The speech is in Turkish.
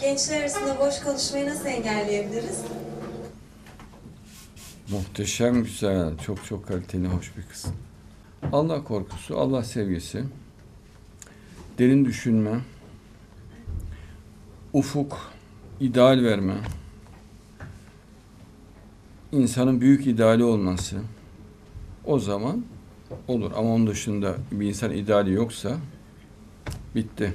Gençler arasında boş konuşmayı nasıl engelleyebiliriz? Muhteşem, güzel, çok çok kaliteli, hoş bir kız. Allah korkusu, Allah sevgisi, derin düşünme, ufuk, ideal verme, insanın büyük ideali olması o zaman olur. Ama onun dışında bir insan ideali yoksa bitti.